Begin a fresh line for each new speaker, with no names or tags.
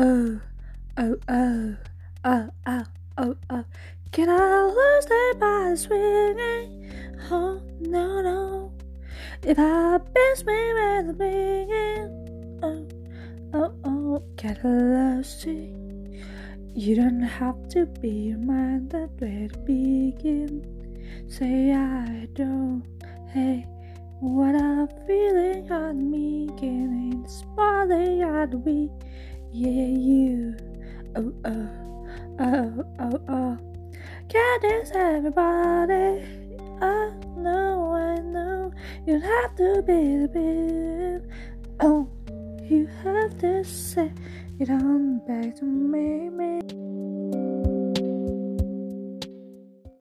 Oh, oh, oh, oh, oh, oh, oh, oh. Can I lose the by swinging? Oh, no, no. If I miss me when the ringing, oh, oh, oh, get lost. You don't have to be reminded where to begin. Say I don't, hey, what I'm feeling on me, getting smiling at me. Yeah, you, oh, oh, oh, oh, oh. Can dance everybody? I know, I know. You have to be the bit. Oh, you have to say it on back to me, me.